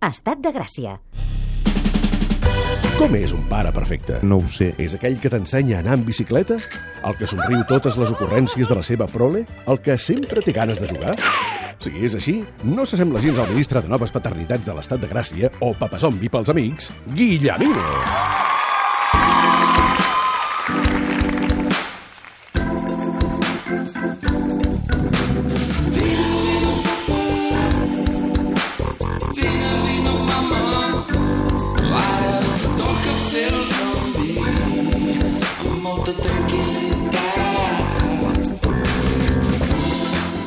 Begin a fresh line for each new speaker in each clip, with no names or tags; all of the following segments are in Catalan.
Estat de Gràcia.
Com és un pare perfecte?
No ho sé.
És aquell que t'ensenya a anar en bicicleta? El que somriu totes les ocurrències de la seva prole? El que sempre té ganes de jugar? Si és així, no s'assembla gens al ministre de Noves Paternitats de l'Estat de Gràcia o papazombi pels amics, Guillemino.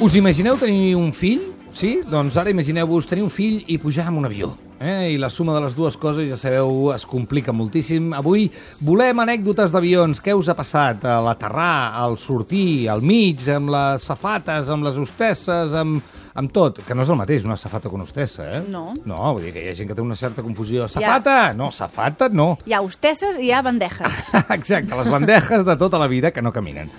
Us imagineu tenir un fill? Sí? Doncs ara imagineu-vos tenir un fill i pujar en un avió. Eh? I la suma de les dues coses, ja sabeu, es complica moltíssim. Avui volem anècdotes d'avions. Què us ha passat? A l'aterrar, al sortir, al mig, amb les safates, amb les hostesses, amb, amb tot. Que no és el mateix, una safata que una hostessa, eh?
No.
No, vull dir que hi ha gent que té una certa confusió. Safata? No, safata no.
Hi ha hostesses i hi ha bandejes.
Exacte, les bandejes de tota la vida que no caminen.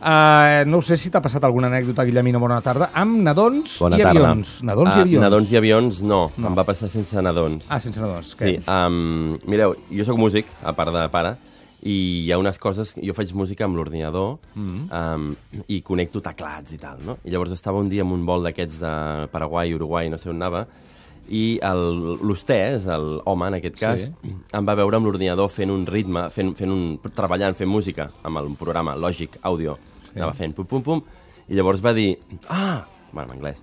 Uh, no sé si t'ha passat alguna anècdota, Guillemino, bona tarda, amb nadons
Bona
i
tarda.
avions. Nadons i
Ah,
avions.
Nadons i avions, no.
No.
Em va passar sense nadons.
Ah, sense nadons. Què?
Sí, um, mireu, jo sóc músic, a part de pare, i hi ha unes coses... Jo faig música amb l'ordinador
Mm.
um, i connecto teclats i tal, no? I llavors estava un dia en un vol d'aquests de Paraguai, Uruguai, no sé on anava, i l'hostès, el home en aquest cas,
Sí.
em va veure amb l'ordinador fent un ritme, fent, fent un, treballant, fent música amb el programa Logic Audio. Sí. Anava fent pum, pum, pum, i llavors va dir, ah, bueno, en anglès,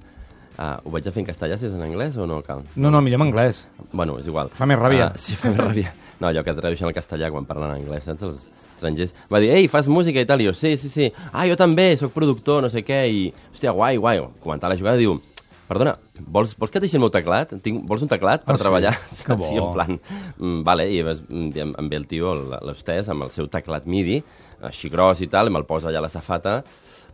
uh, ho vaig a fer en castellà, si és en anglès o no cal?
No, no, millor en anglès.
Bueno, és igual.
Fa més ràbia.
Ah, sí, fa més ràbia. No, allò que tradueixen al castellà quan parlen anglès, saps? Els estrangers. Va dir, ei, fas música i tal. I jo, sí, sí, sí. Ah, jo també, sóc productor, no sé què. I, hòstia, guai, guai. Comentar la jugada, diu, perdona, vols, vols que et deixi el meu teclat? Tinc, vols un teclat per
Ah, sí?
treballar?
Que bo.
Sí, en plan, mm, vale, i mm, em em ve el tio, l'hostès, amb el seu teclat MIDI, així gros i tal, i me'l posa allà a la safata,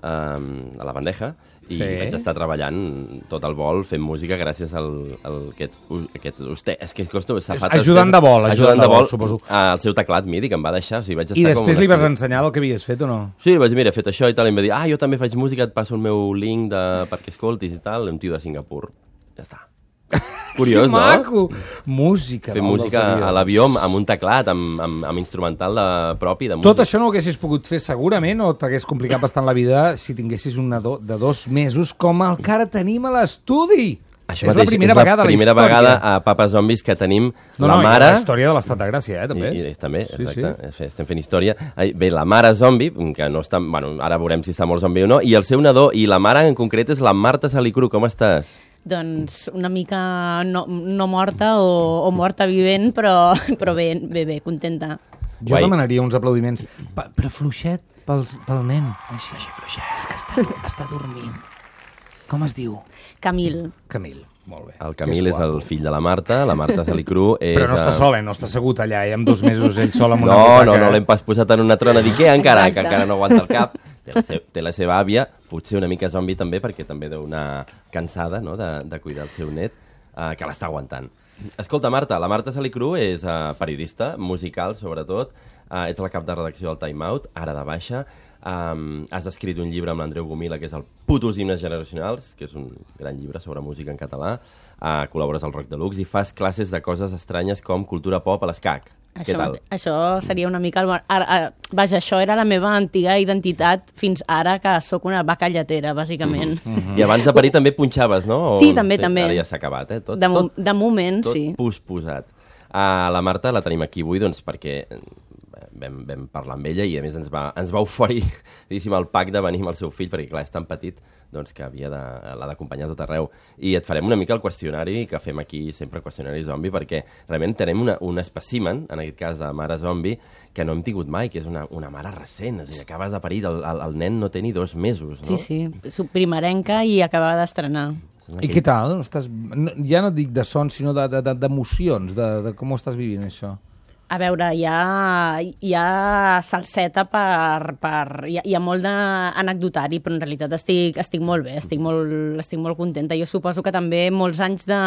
um, a la bandeja, i
Sí.
vaig estar treballant tot el vol fent música gràcies al, al aquest, aquest hoste. És que costa safates...
ajudant de vol, ajudant de vol, suposo.
Al seu teclat MIDI que em va deixar, o sigui, vaig estar
I
com
després
una
li vas ensenyar el que havies fet o no?
Sí, vaig dir, mira, he fet això i tal, i em va dir, ah, jo també faig música, et passo el meu link de... perquè escoltis i tal, un tio de Singapur. Ja està. Curiós,
que
no?
maco! Música.
Fer música a l'avió amb, amb un teclat, amb, amb, amb instrumental de, propi de música.
Tot això no ho haguessis pogut fer segurament o t'hagués complicat bastant la vida si tinguessis un nadó de dos mesos com el que ara tenim a l'estudi.
Això
és
mateix,
la primera
és la
vegada a la
primera
història.
vegada a Papa Zombis que tenim
No,
la
no, i
mare...
la història de l'estat de Gràcia, eh, també.
I, i també,
Sí,
exacte. Sí, Estem fent història. Bé, la mare zombi, que no està... Bueno, ara veurem si està molt zombi o no, i el seu nadó, i la mare en concret és la Marta Salicru. Com estàs?
Doncs una mica no, no morta o, o morta vivent, però, però bé, bé, bé, contenta.
Jo
Guai.
demanaria uns aplaudiments, pa, però fluixet pel, pel nen. Així, així fluixet. És que està, està dormint. Com es diu?
Camil.
Camil. Molt bé.
El Camil
Que
és el fill de la Marta, la Marta Salicru és...
Però no està sol, eh? No està assegut allà, eh? Amb dos mesos ell sol amb una
No,
butaca.
no, no l'hem pas posat en una trona d'Ikea encara,
Exacte.
que encara no aguanta el cap. Té la, se té la seva àvia, potser una mica zombi també, perquè també deu anar cansada no? de, de cuidar el seu net, uh, que l'està aguantant. Escolta, Marta, la Marta Salicru és uh, periodista, musical sobretot, uh, ets la cap de redacció del Time Out, ara de baixa, um, has escrit un llibre amb l'Andreu Gomila, que és el Putos himnes generacionals, que és un gran llibre sobre música en català, uh, col·labores al Rock Deluxe i fas classes de coses estranyes com cultura pop a l'escac. Què
Això,
tal?
això seria una mica... El, ara, ara, vaja, això era la meva antiga identitat fins ara, que sóc una vaca lletera, bàsicament. Mm -hmm.
I abans de parir també punxaves, no? O...
Sí, també, també.
Ara ja s'ha acabat, eh? Tot,
De, mo
tot,
de moment,
tot
sí.
pus posat. Uh, la Marta la tenim aquí avui doncs, perquè eh, vam, vam parlar amb ella i a més ens va, ens va oferir diguéssim, el pack de venir amb el seu fill perquè clar, és tan petit doncs, que havia de, l'ha d'acompanyar tot arreu. I et farem una mica el qüestionari que fem aquí sempre, el qüestionari zombi, perquè realment tenem una, un espècimen, en aquest cas de mare zombi, que no hem tingut mai, que és una, una mare recent. O sigui, acabes de parir, el, el, el nen no té ni dos mesos, no?
Sí, sí. Soc primerenca i acabava d'estrenar.
I què tal? Estàs... Ja no dic de son, sinó d'emocions, de, de, de, de com ho estàs vivint, això.
A veure, hi ha, hi ha salseta per... per hi, ha, hi ha molt d'anecdotari, però en realitat estic, estic molt bé, estic molt, estic molt contenta. Jo suposo que també molts anys de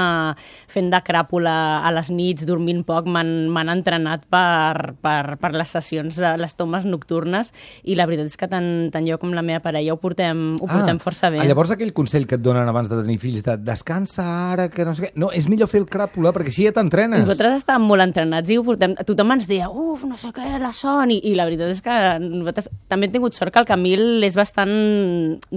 fent de cràpula a les nits, dormint poc, m'han entrenat per, per, per les sessions, eh, les tomes nocturnes, i la veritat és que tant, tant jo com la meva parella ho portem, ho portem força bé.
Ah, llavors aquell consell que et donen abans de tenir fills de descansa ara, que no sé què... No, és millor fer el cràpula perquè així ja t'entrenes.
Nosaltres estàvem molt entrenats i ho portem... Tothom ens deia, uf, no sé què, la son, i, i la veritat és que nosaltres també hem tingut sort que el Camil és bastant...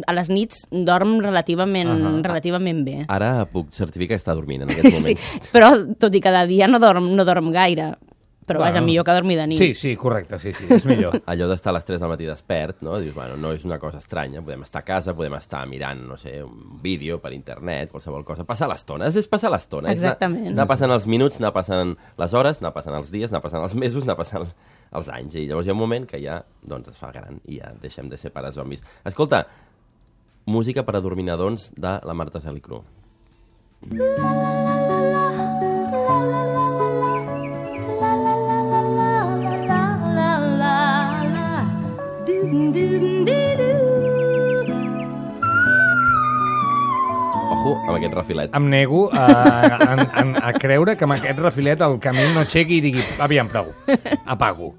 A les nits dorm relativament, uh. -huh. relativament bé.
Ara puc certificar que està dormint en aquests
Sí,
moments.
però tot i cada dia no dorm, no dorm gaire. Però
Bueno.
vaja, millor que dormir de nit.
Sí, sí, correcte, sí, sí, és millor.
allò d'estar a les 3 del matí despert, no? Dius, bueno, no és una cosa estranya, podem estar a casa, podem estar mirant, no sé, un vídeo per internet, qualsevol cosa. Passar l'estona, és, és passar l'estona. és anar-
Exactament.
Anar passant els minuts, anar passant les hores, anar passant els dies, anar passant els mesos, anar passant els anys. I llavors hi ha un moment que ja doncs, es fa gran i ja deixem de ser pares zombis. Escolta, música per a dorminadons de la Marta Salicru. Ojo amb aquest refilet.
Em nego a, a, a, a creure que amb aquest refilet el camí no aixequi i digui, aviam, prou, apago.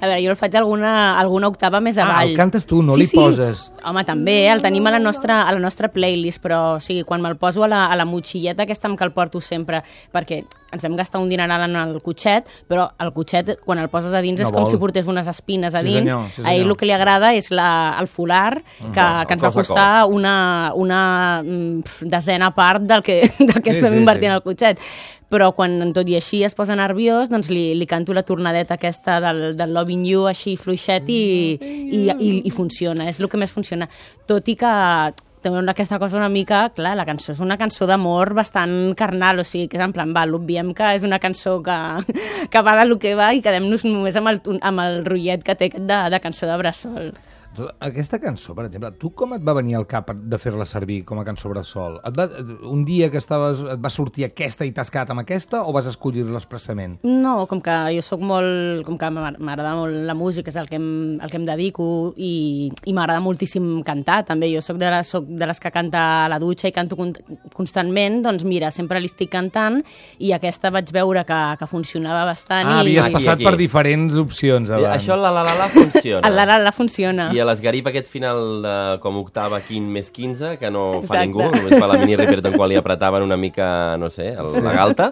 A veure, jo el faig alguna, alguna octava més
Ah,
avall.
el cantes tu, no li poses.
Home, també, el tenim a la nostra, a la nostra playlist, però o sigui, quan me'l poso a la, a la motxilleta aquesta amb què el porto sempre, perquè ens hem gastat un dineral en el cotxet, però el cotxet, quan el poses a dins,
No
és com
vol.
si portés unes espines a
Sí,
dins.
senyor, sí,
a ell
senyor.
el que li agrada és la, el folar, que,
Mm.
que ens va costar una, una mm, pf, desena part del que, del que
Sí,
estem
sí,
invertint
sí.
al cotxet. Però quan tot i així es posa nerviós, doncs li, li canto la tornadeta aquesta del, del Loving You així fluixet i, i, i, i funciona, és el que més funciona. Tot i que una- aquesta cosa una mica, clar, la cançó és una cançó d'amor bastant carnal, o sigui, que és en plan, va, l'obviem que és una cançó que, que va de lo que va i quedem-nos només amb el, amb el rotllet que té de, de cançó de bressol.
Tu- Aquesta cançó, per exemple, tu com et va venir al cap de fer-la servir com a cançó bressol? Et va, un dia que estaves, et va sortir aquesta i t'has quedat amb aquesta o vas escollir-la expressament?
No, com que jo sóc molt... Com que m'agrada molt la música, és el que em, el que em dedico i, i m'agrada moltíssim cantar, també. Jo sóc de, les, soc de les que canta a la dutxa i canto con, constantment, doncs mira, sempre li estic cantant i aquesta vaig veure que, que funcionava bastant.
Ah,
i
havies
Aquí,
passat
aquí.
per diferents opcions
I
abans.
això, la la la la, funciona.
El la, la, la funciona.
I a l'esgarip aquest final de, com octava 15 més 15, que no fa
Exacte.
ningú, només fa la mini Riperton quan li apretaven una mica, no sé, el, la galta,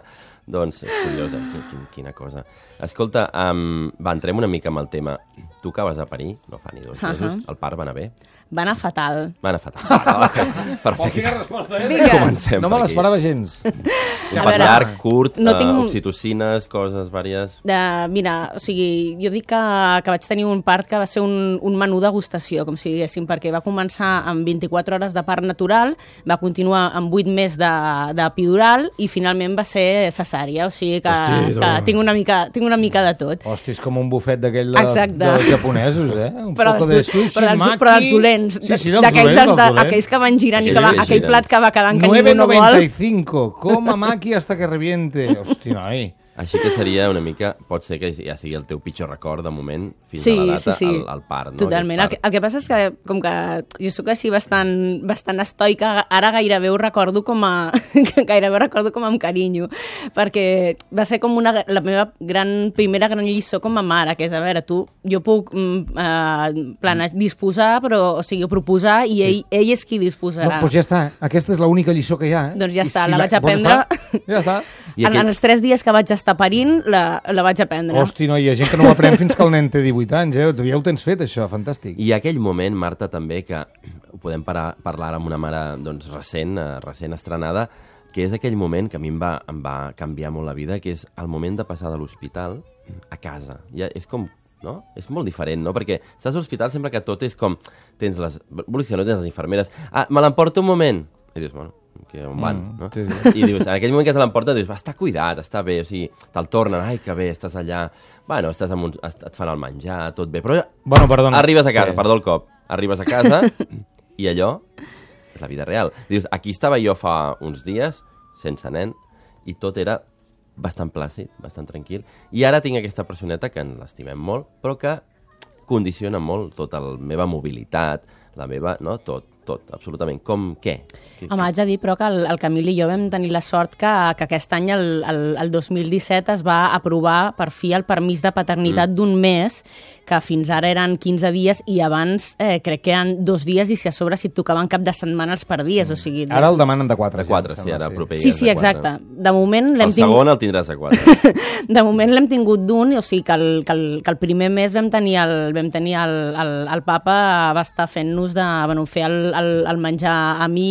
doncs és curiosa, quina, quina, cosa. Escolta, um, va, entrem una mica amb el tema. Tu que vas a parir, no fa ni dos mesos, el part va anar bé?
Va anar fatal.
Va anar fatal. Ah, Perfecte.
resposta, eh?
Vinga.
Comencem
No
per
me
aquí.
l'esperava gens.
Un
A
pas
veure,
llarg, curt,
no
no
tinc-
oxitocines, coses vàries...
De, mira, o sigui, jo dic que, que vaig tenir un part que va ser un, un menú degustació, com si diguéssim, perquè va començar amb 24 hores de part natural, va continuar amb 8 més de, de epidural i finalment va ser cesària, o sigui que,
Hosti,
que tinc, una mica, tinc una mica de tot.
Hosti, és com un bufet d'aquell de,
Exacte.
dels japonesos, eh? Un
Però
poco
dels,
de sushi,
però, dels,
maki...
però dels dolents,
Sí, sí, dels
d'aquells
dolents,
dels, de,
dolents.
aquells que van girant i que va,
que
aquell plat que va quedant que ningú no vol.
9.95, coma maqui hasta que reviente. Hosti, noi.
Així que seria una mica, pot ser que ja sigui el teu pitjor record de moment, fins
sí,
a la data,
sí, sí.
el, el part. No?
Totalment. El
Aquest
que, el que passa és que, com que jo sóc així bastant, bastant estoica, ara gairebé ho recordo com a... gairebé ho recordo com amb carinyo, perquè va ser com una, la meva gran, primera gran lliçó com a mare, que és, a veure, tu, jo puc mm, eh, planejar, disposar, però, o sigui, proposar, i ell, ell és qui
No,
disposarà.
doncs ja està. Aquesta és l'única lliçó que hi ha.
Doncs ja
I
està, la vaig
doncs
aprendre.
està, Ja està.
I
en,
aquell-
en els tres dies que vaig estar parint, la, la vaig aprendre.
Hosti, no, hi ha gent que no ho aprèn fins que el nen té 18 anys, eh? Tu ja ho tens fet, això, fantàstic.
I aquell moment, Marta, també, que ho podem parar, parlar amb una mare doncs, recent, eh, recent estrenada, que és aquell moment que a mi em va, em va canviar molt la vida, que és el moment de passar de l'hospital a casa. Ja, és com no? És molt diferent, no? Perquè estàs a l'hospital sempre que tot és com... Tens les... Vull dir, no tens les infermeres... Ah, me l'emporto un moment! I dius, bueno, que on van,
Mm,
no?
sí, sí.
I dius, en aquell moment que te l'emporta, dius, va, està cuidat, està bé, o sigui, te'l tornen, ai, que bé, estàs allà... Bueno, estàs amb un, et fan el menjar, tot bé, però
Bueno, perdona.
Arribes a casa,
Sí.
perdó el cop. Arribes a casa i allò és la vida real. Dius, aquí estava jo fa uns dies, sense nen, i tot era bastant plàcid, bastant tranquil, i ara tinc aquesta personeta que ens l'estimem molt, però que condiciona molt tota la meva mobilitat, la meva, no, tot, tot, absolutament. Com què? què
Home, haig de dir, però, que el, el Camil i jo vam tenir la sort que, que aquest any, el, el, el 2017, es va aprovar per fi el permís de paternitat mm. d'un mes, que fins ara eren 15 dies i abans eh, crec que eren dos dies i si a sobre si et tocaven cap de setmana els perdies, o sigui...
Ara el demanen de 4.
De 4, sí, ara proper
Sí, sí,
de quatre.
exacte. De moment l'hem
El segon
tingut...
el tindràs a 4.
De moment l'hem tingut d'un, o sigui que el, que, el, que el primer mes vam tenir el, vam tenir el, el, el papa va estar fent-nos de, bueno, fer el, el, el menjar a mi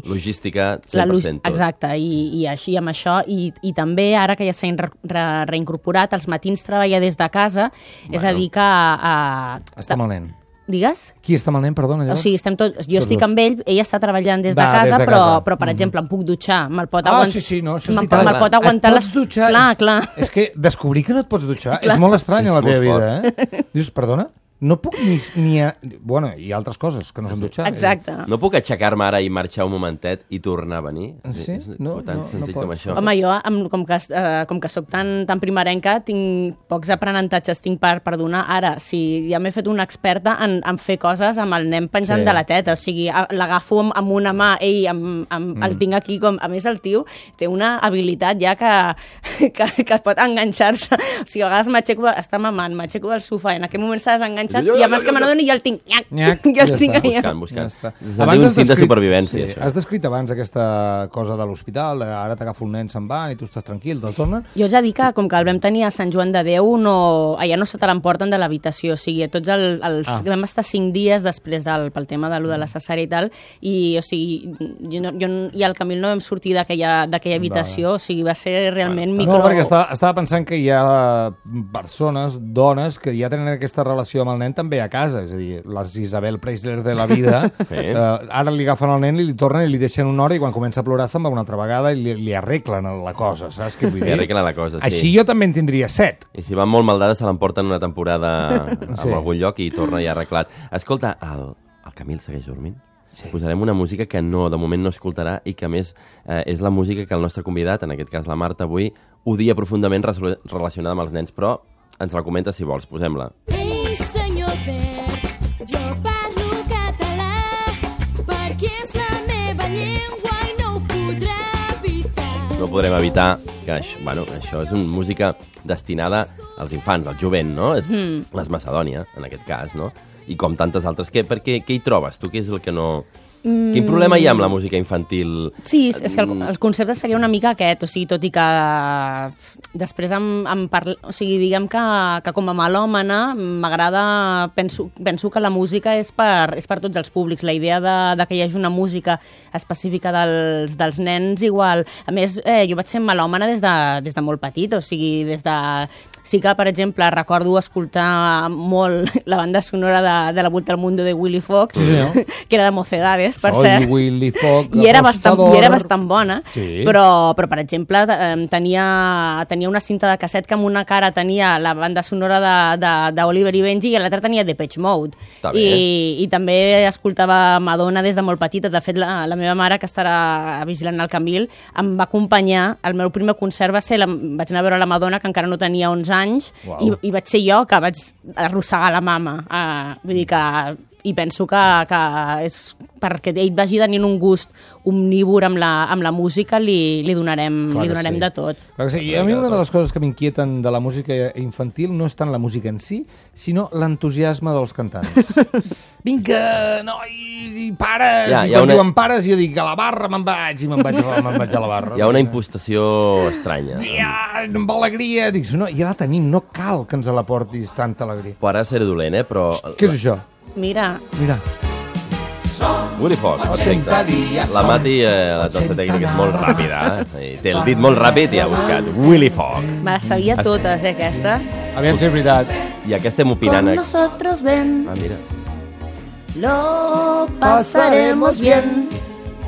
i,
Logística, 100%
la luz,
tot.
exacte, i, i així amb això, i, i també ara que ja s'ha re, re, reincorporat, els matins treballa des de casa, bueno. és a dir que... Uh,
Està amb el nen.
Digues?
Qui està amb el nen, perdona?
O
Llavors?
sigui, estem tots, jo
Tots
estic
dos.
amb ell, ell està treballant des de
Va,
casa,
des de
però,
casa.
però per
Mhm.
exemple, em puc dutxar, me'l pot
Ah,
aguantar...
sí, sí, no, això és veritat.
pot- Me'l pot aguantar...
Et
les-
pots dutxar?
Clar,
és,
clar.
És que descobrir que no et pots dutxar
Clar.
és molt estrany a la
És
teva
molt
vida, eh? Dius, perdona? No puc ni... ni a... Bueno, hi ha altres coses que no són dutxar.
Exacte.
No puc aixecar-me ara i marxar un momentet i tornar a venir?
Sí?
És
No,
tan
no, no
senzill
pots.
com això.
Home, jo, amb, com que, eh, com que sóc tan, tan primerenca, tinc pocs aprenentatges tinc per, per donar. Ara, si ja m'he fet una experta en, en fer coses amb el nen penjant
Sí.
sí. de la teta, o sigui, l'agafo amb, amb una mà, ell amb, amb, mm. el tinc aquí, com, a més el tio té una habilitat ja que, que, que pot enganxar-se. O sigui, a vegades m'aixeco, està mamant, m'aixeco del sofà, i en aquell moment s'ha desenganxat,
Jo- jo-
i a més
jo-
que
jo-
i jo el tinc, nyac,
Nyac,
jo el
ja
tinc allà.
Buscant, buscant.
Ja està.
Diu
has
instinct de
descrit-
supervivència,
sí,
això.
Has descrit abans aquesta cosa de l'hospital, de ara t'agafa un nen, se'n van i tu estàs tranquil, te'l tornen.
Jo us he dir que, com que el vam tenir a Sant Joan de Déu, no, allà no se te l'emporten de l'habitació. O sigui, tots el, els,
Ah.
vam estar cinc dies després del, pel tema de, lo de la cesària i tal, i, o sigui, jo, no, jo no- i el Camil no vam sortir d'aquella d'aquella habitació, o sigui, va ser realment
Bueno,
micro...
No, perquè estava, estava pensant que hi ha persones, dones, que ja tenen aquesta relació amb el nen també a casa. És a dir, les Isabel Preisler de la vida,
Sí.
eh, ara li agafen el nen i li tornen i li deixen una hora i quan comença a plorar se'n va una altra vegada i li, li arreglen la cosa, saps què vull
Li
dir?
arreglen la cosa, sí.
Així jo també en tindria set.
I si van molt maldades se l'emporten una temporada en
Sí.
algun lloc i torna ja arreglat. Escolta, el, el Camil segueix dormint? Sí. Posarem una música que no, de moment no escoltarà i que, a més, eh, és la música que el nostre convidat, en aquest cas la Marta, avui, odia profundament relacionada amb els nens, però ens la comenta si vols. Posem-la.
Jo parlo català perquè és la meva llengua i no ho podrà evitar.
No podrem evitar que això, bueno, això és una música destinada als infants, al jovent, no? És
Mm.
les Macedònia, en aquest cas, no? I com tantes altres. Què, per què, què hi trobes? Tu què és el que no... Mm. Quin problema hi ha amb la música infantil?
Sí, és, és que el, el concepte seria una mica aquest, o sigui, tot i que després em, em parla... O sigui, diguem que, que com a melòmana m'agrada... Penso, penso que la música és per, és per tots els públics. La idea de, de que hi hagi una música específica dels, dels nens, igual. A més, eh, jo vaig ser melòmana des de, des de molt petit, o sigui, des de... Sí que, per exemple, recordo escoltar molt la banda sonora de, de La Vuelta al Mundo de Willy Fox,
Sí, senyor.
que era de Mocedades, per
Soy
cert.
Willy Fogg,
I era, bastant. I era bastant bona,
Sí.
però, però, per exemple, tenia, tenia una cinta de casset que amb una cara tenia la banda sonora d'Oliver i Benji i l'altra tenia Depeche Mode.
Està bé.
I, I també escoltava Madonna des de molt petita. De fet, la, la meva mare, que estarà vigilant el Camil, em va acompanyar. El meu primer concert va ser... La, vaig anar a veure la Madonna, que encara no tenia 11 anys,
Uau.
i, i vaig ser jo que vaig arrossegar la mama. Uh, vull dir que i penso que, que és perquè ell vagi tenint un gust omnívor amb la, amb la música, li, li donarem,
Clar
li donarem
sí.
de tot.
Clar que sí. I a mi una de les coses que m'inquieten de la música infantil no és tant la música en si, sinó l'entusiasme dels cantants. Vinga, nois, i pares!
Ja,
I quan
una-
diuen pares, jo dic, a la barra me'n vaig, i me'n vaig, me'n vaig a la barra.
Hi ha una impostació estranya.
Ja, amb alegria. Dic, no, ja la tenim, no cal que ens la portis tanta alegria.
Ara seré dolent, eh? Però...
Què és això?
Mira,
Mira.
Willy Fox,
80
perfecte. La Mati, eh, la nostra tècnica, és molt ràpida. Eh? I Té el dit molt ràpid i ha buscat Willy Fox.
les sabia totes, eh, aquesta.
Aviam si és veritat.
I aquí estem
Con
opinant... eh?
nosotros ven,
Ah, mira.
lo pasaremos bien.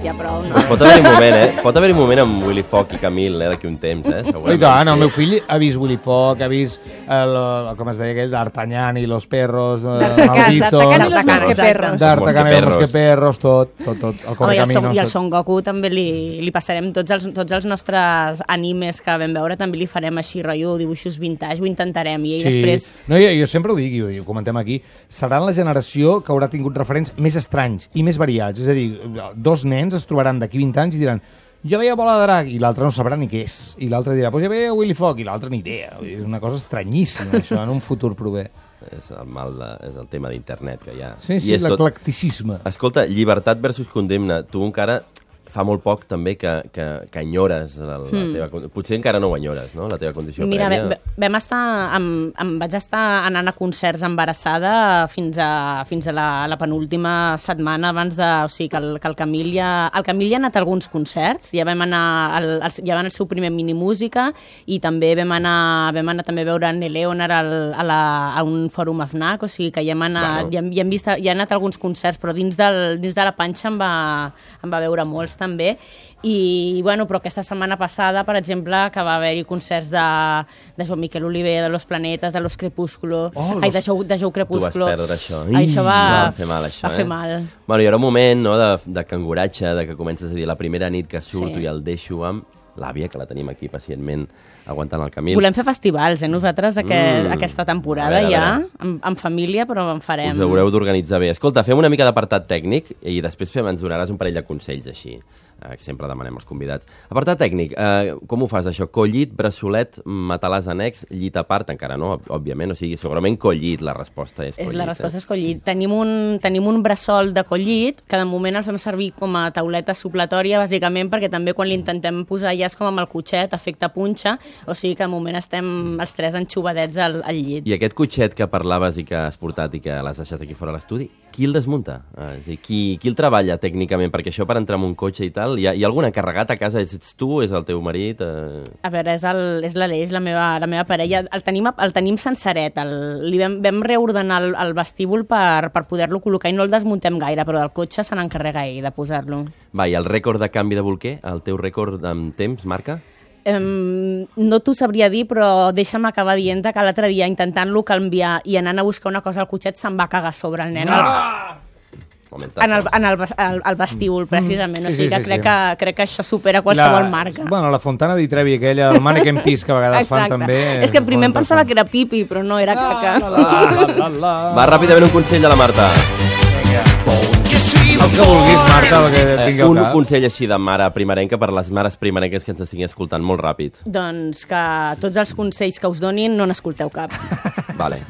Ja prou, no?
Pot haver-hi un moment, eh? Pot haver-hi un moment amb Willy Fox i Camil, eh? D'aquí un temps, eh?
I
Segurament.
tant, el
sí.
meu fill ha vist Willy Fox, ha vist, el, el, com es deia aquell, d'Artagnan i los perros, eh,
D'Artacan,
malditos,
d'Artacan i los
D'Artacan,
mosqueperros.
d'Artacan i los
Mosqueperros.
mosqueperros, tot, tot, tot, el
Home, i, el
Correcaminos.
Son, I el. Son Goku també li, li passarem tots els, tots els nostres animes que vam veure, també li farem així, rotllo, dibuixos vintage, ho intentarem, i ell després...
No, jo, jo sempre ho dic, i ho, i ho comentem aquí, seran la generació que haurà tingut referents més estranys i més variats. És a dir, dos nens es trobaran d'aquí 20 anys i diran jo veia Bola de Drac, i l'altre no sabrà ni què és. I l'altre dirà, pues ja veia Willy Fox, i l'altre ni idea. És una cosa estranyíssima, això, en un futur prové.
És el, mal de, és el tema d'internet que hi ha.
Sí, sí,
és tot-
l'eclecticisme.
Escolta, llibertat versus condemna. Tu encara fa molt poc també que, que, que enyores la, la
Hmm.
teva... Potser encara no ho enyores, no?, la teva condició
Mira,
prèvia.
ve- vam estar, amb, amb, vaig estar anant a concerts embarassada fins a, fins a la, la penúltima setmana abans de... O sigui, que el, que el Camil ja... El Camil ja ha anat a alguns concerts, ja vam anar al, al, ja va anar al seu primer minimúsica i també vam anar, vam anar també a veure Anne Leonard al, a, la, a un fòrum AFNAC, o sigui que ja hem anat,
Bueno.
ja, hem, ja hem vist, ja he anat a alguns concerts, però dins, del, dins de la panxa em va, em va veure molts també. I, bueno, però aquesta setmana passada, per exemple, que va haver-hi concerts de, de Joan Miquel Oliver, de Los Planetes, de Los Crepúsculo,
Oh,
ai,
Los-
de Jou, de Jou
Tu vas
Crepúsculo.
perdre això.
Ai, això va,
va fer mal, això,
va
eh?
fer mal.
Bueno, hi haurà un moment no, de, de canguratge, de que comences a dir la primera nit que surto
Sí.
i el deixo amb l'àvia, que la tenim aquí pacientment aguantant el Camil.
Volem fer festivals, eh, nosaltres, aquest,
Mm.
aquesta
A
temporada
veure,
ja, amb, amb família, però en farem.
Us haureu d'organitzar bé. Escolta, fem una mica d'apartat tècnic i després fem, ens donaràs un parell de consells així, eh, que sempre demanem als convidats. Apartat tècnic, eh, com ho fas això? Collit, braçolet, matalàs annex, llit a part, encara no, òb- òbviament, o sigui, segurament collit, la resposta és collit.
la resposta
eh?
és collit. Tenim un, tenim un bressol de collit, que de moment el fem servir com a tauleta supletòria, bàsicament, perquè també quan l'intentem posar ja és com amb el cotxet, efecte punxa, o sigui que de moment estem els tres enxubadets al, al llit.
I aquest cotxet que parlaves i que has portat i que l'has deixat aquí fora a l'estudi, qui el desmunta? Eh, és dir, qui, qui el treballa tècnicament? Perquè això per entrar en un cotxe i tal, hi ha, hi ha algun encarregat a casa? Ets tu? És el teu marit? Eh...
A veure, és, l'Aleix, la meva, la meva parella. El tenim, el tenim senceret. El, li vam, vam reordenar el, el vestíbul per, per poder-lo col·locar i no el desmuntem gaire, però del cotxe se n'encarrega ell de posar-lo.
Va, i el rècord de canvi de bolquer? El teu rècord amb temps, marca?
Um, no t'ho sabria dir, però deixa'm acabar dient que l'altre dia, intentant-lo canviar i anant a buscar una cosa al cotxet, se'n va cagar sobre el nen. Ah!
Momentazo.
En el, en el, el, el vestíbul, precisament.
Sí,
o sigui
sí,
que,
sí,
crec
sí.
que crec que això supera qualsevol marca.
Bueno, la Fontana di Trevi, aquella, el Mannequin Peace, que a vegades fan també...
És que primer em pensava que era pipi, però no, era caca.
La, la, la, la.
Va ràpidament un consell de la Marta.
El que vulguis, Marta, el que
Eh,
al
un
cap.
consell així de mare primerenca per les mares primerenques que ens estiguin escoltant molt ràpid.
Doncs que tots els consells que us donin no n'escolteu cap.
Vale.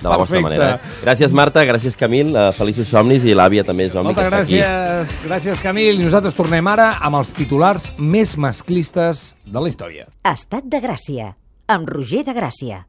De la vostra
Perfecte.
manera. Eh? Gràcies, Marta, gràcies, Camil, uh, feliços somnis i l'àvia també és somni
Moltes
està aquí.
gràcies, gràcies Camil. I nosaltres tornem ara amb els titulars més masclistes de la història.
Estat de Gràcia, amb Roger de Gràcia.